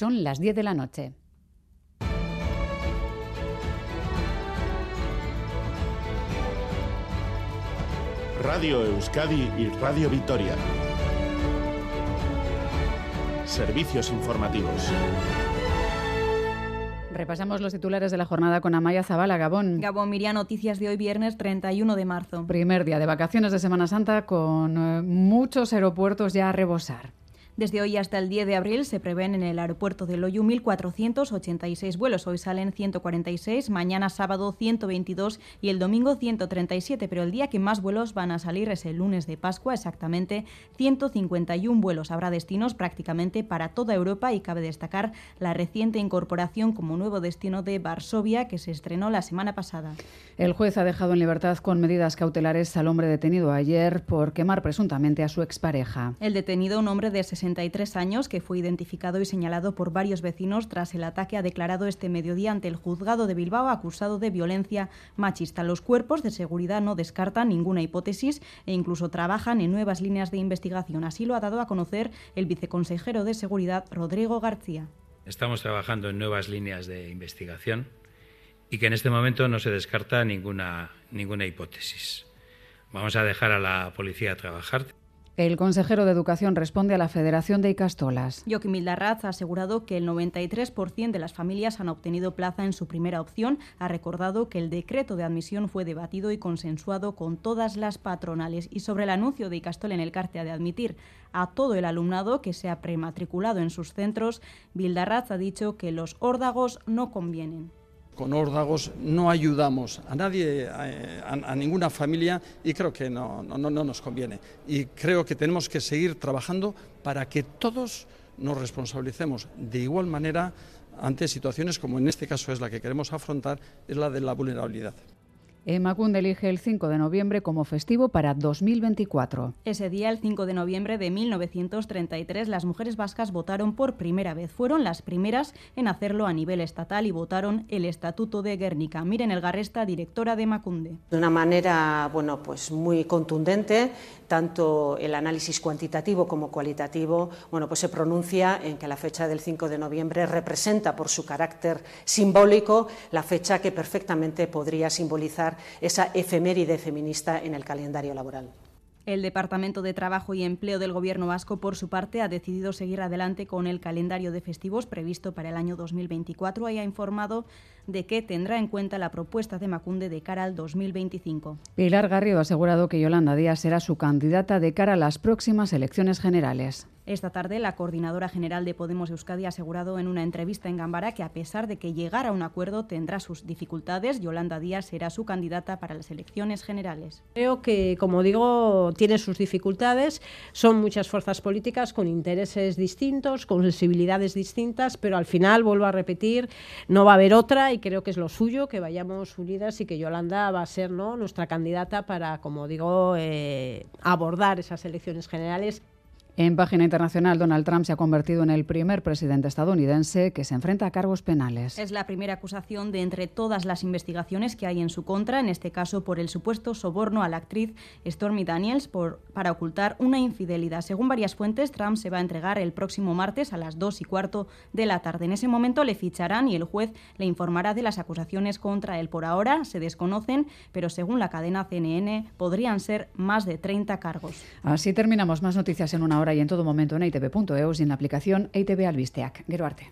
Son las 10 de la noche. Radio Euskadi y Radio Vitoria. Servicios informativos. Repasamos los titulares de la jornada con Amaya Zabala, Gabón. Gabón Miriam, noticias de hoy viernes 31 de marzo. Primer día de vacaciones de Semana Santa con eh, muchos aeropuertos ya a rebosar. Desde hoy hasta el 10 de abril se prevén en el aeropuerto de Loyu 1.486 vuelos. Hoy salen 146, mañana sábado 122 y el domingo 137, pero el día que más vuelos van a salir es el lunes de Pascua, exactamente 151 vuelos. Habrá destinos prácticamente para toda Europa y cabe destacar la reciente incorporación como nuevo destino de Varsovia que se estrenó la semana pasada. El juez ha dejado en libertad con medidas cautelares al hombre detenido ayer por quemar presuntamente a su expareja. El detenido, un hombre de 60 años, que fue identificado y señalado por varios vecinos tras el ataque, ha declarado este mediodía ante el juzgado de Bilbao acusado de violencia machista. Los cuerpos de seguridad no descartan ninguna hipótesis e incluso trabajan en nuevas líneas de investigación. Así lo ha dado a conocer el viceconsejero de Seguridad, Rodrigo García. Estamos trabajando en nuevas líneas de investigación y que en este momento no se descarta ninguna, ninguna hipótesis. Vamos a dejar a la policía trabajar. El consejero de Educación responde a la Federación de Icastolas. Joaquín Mildarraz ha asegurado que el 93% de las familias han obtenido plaza en su primera opción. Ha recordado que el decreto de admisión fue debatido y consensuado con todas las patronales. Y sobre el anuncio de Icastol en el Cartea de admitir a todo el alumnado que se ha prematriculado en sus centros, Bildarraz ha dicho que los órdagos no convienen con órdagos no ayudamos a nadie, a, ninguna familia y creo que no, no, no nos conviene. Y creo que tenemos que seguir trabajando para que todos nos responsabilicemos de igual manera ante situaciones como en este caso es la que queremos afrontar, es la de la vulnerabilidad. Emacunde elige el 5 de noviembre como festivo para 2024. Ese día, el 5 de noviembre de 1933, las mujeres vascas votaron por primera vez. Fueron las primeras en hacerlo a nivel estatal y votaron el Estatuto de Guernica. Miren el Garresta, directora de Macunde. De una manera, bueno, pues muy contundente, tanto el análisis cuantitativo como cualitativo, bueno, pues se pronuncia en que la fecha del 5 de noviembre representa por su carácter simbólico la fecha que perfectamente podría simbolizar esa efeméride feminista en el calendario laboral. El Departamento de Trabajo y Empleo del Gobierno vasco, por su parte, ha decidido seguir adelante con el calendario de festivos previsto para el año 2024 y ha informado de que tendrá en cuenta la propuesta de Macunde de cara al 2025. Pilar Garrido ha asegurado que Yolanda Díaz será su candidata de cara a las próximas elecciones generales. Esta tarde, la coordinadora general de Podemos Euskadi ha asegurado en una entrevista en Gambara que, a pesar de que llegara a un acuerdo tendrá sus dificultades, Yolanda Díaz será su candidata para las elecciones generales. Creo que, como digo, tiene sus dificultades. Son muchas fuerzas políticas con intereses distintos, con sensibilidades distintas, pero al final, vuelvo a repetir, no va a haber otra y creo que es lo suyo que vayamos unidas y que Yolanda va a ser ¿no? nuestra candidata para, como digo, eh, abordar esas elecciones generales. En página internacional, Donald Trump se ha convertido en el primer presidente estadounidense que se enfrenta a cargos penales. Es la primera acusación de entre todas las investigaciones que hay en su contra, en este caso por el supuesto soborno a la actriz Stormy Daniels por, para ocultar una infidelidad. Según varias fuentes, Trump se va a entregar el próximo martes a las 2 y cuarto de la tarde. En ese momento le ficharán y el juez le informará de las acusaciones contra él. Por ahora se desconocen, pero según la cadena CNN podrían ser más de 30 cargos. Así terminamos. Más noticias en una hora hora y en todo momento en itv.eus y en la aplicación ITV Albisteac. Gero arte.